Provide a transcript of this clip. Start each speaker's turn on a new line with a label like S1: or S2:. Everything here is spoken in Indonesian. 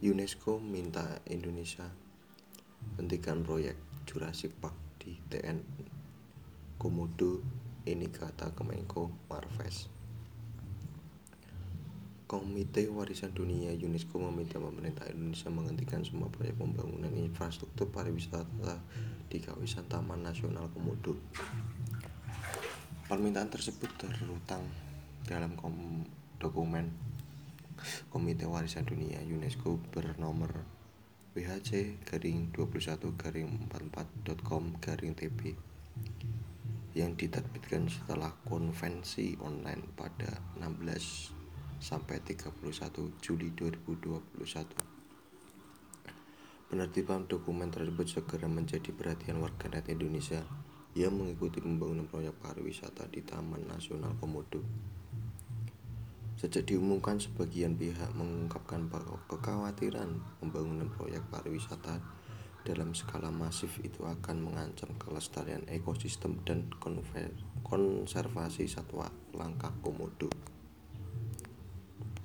S1: UNESCO minta Indonesia hentikan proyek Jurassic Park di TN Komodo ini kata Kemenko Marves Komite Warisan Dunia UNESCO meminta pemerintah Indonesia menghentikan semua proyek pembangunan infrastruktur pariwisata di kawasan Taman Nasional Komodo. Permintaan tersebut terutang dalam dokumen Komite Warisan Dunia UNESCO bernomor WHC garing 21 garing 44.com garing TB yang diterbitkan setelah konvensi online pada 16 sampai 31 Juli 2021. Penertiban dokumen tersebut segera menjadi perhatian warganet Indonesia yang mengikuti pembangunan proyek pariwisata di Taman Nasional Komodo. Sejak diumumkan, sebagian pihak mengungkapkan bahwa kekhawatiran pembangunan proyek pariwisata dalam skala masif itu akan mengancam kelestarian ekosistem dan konservasi satwa langka komodo.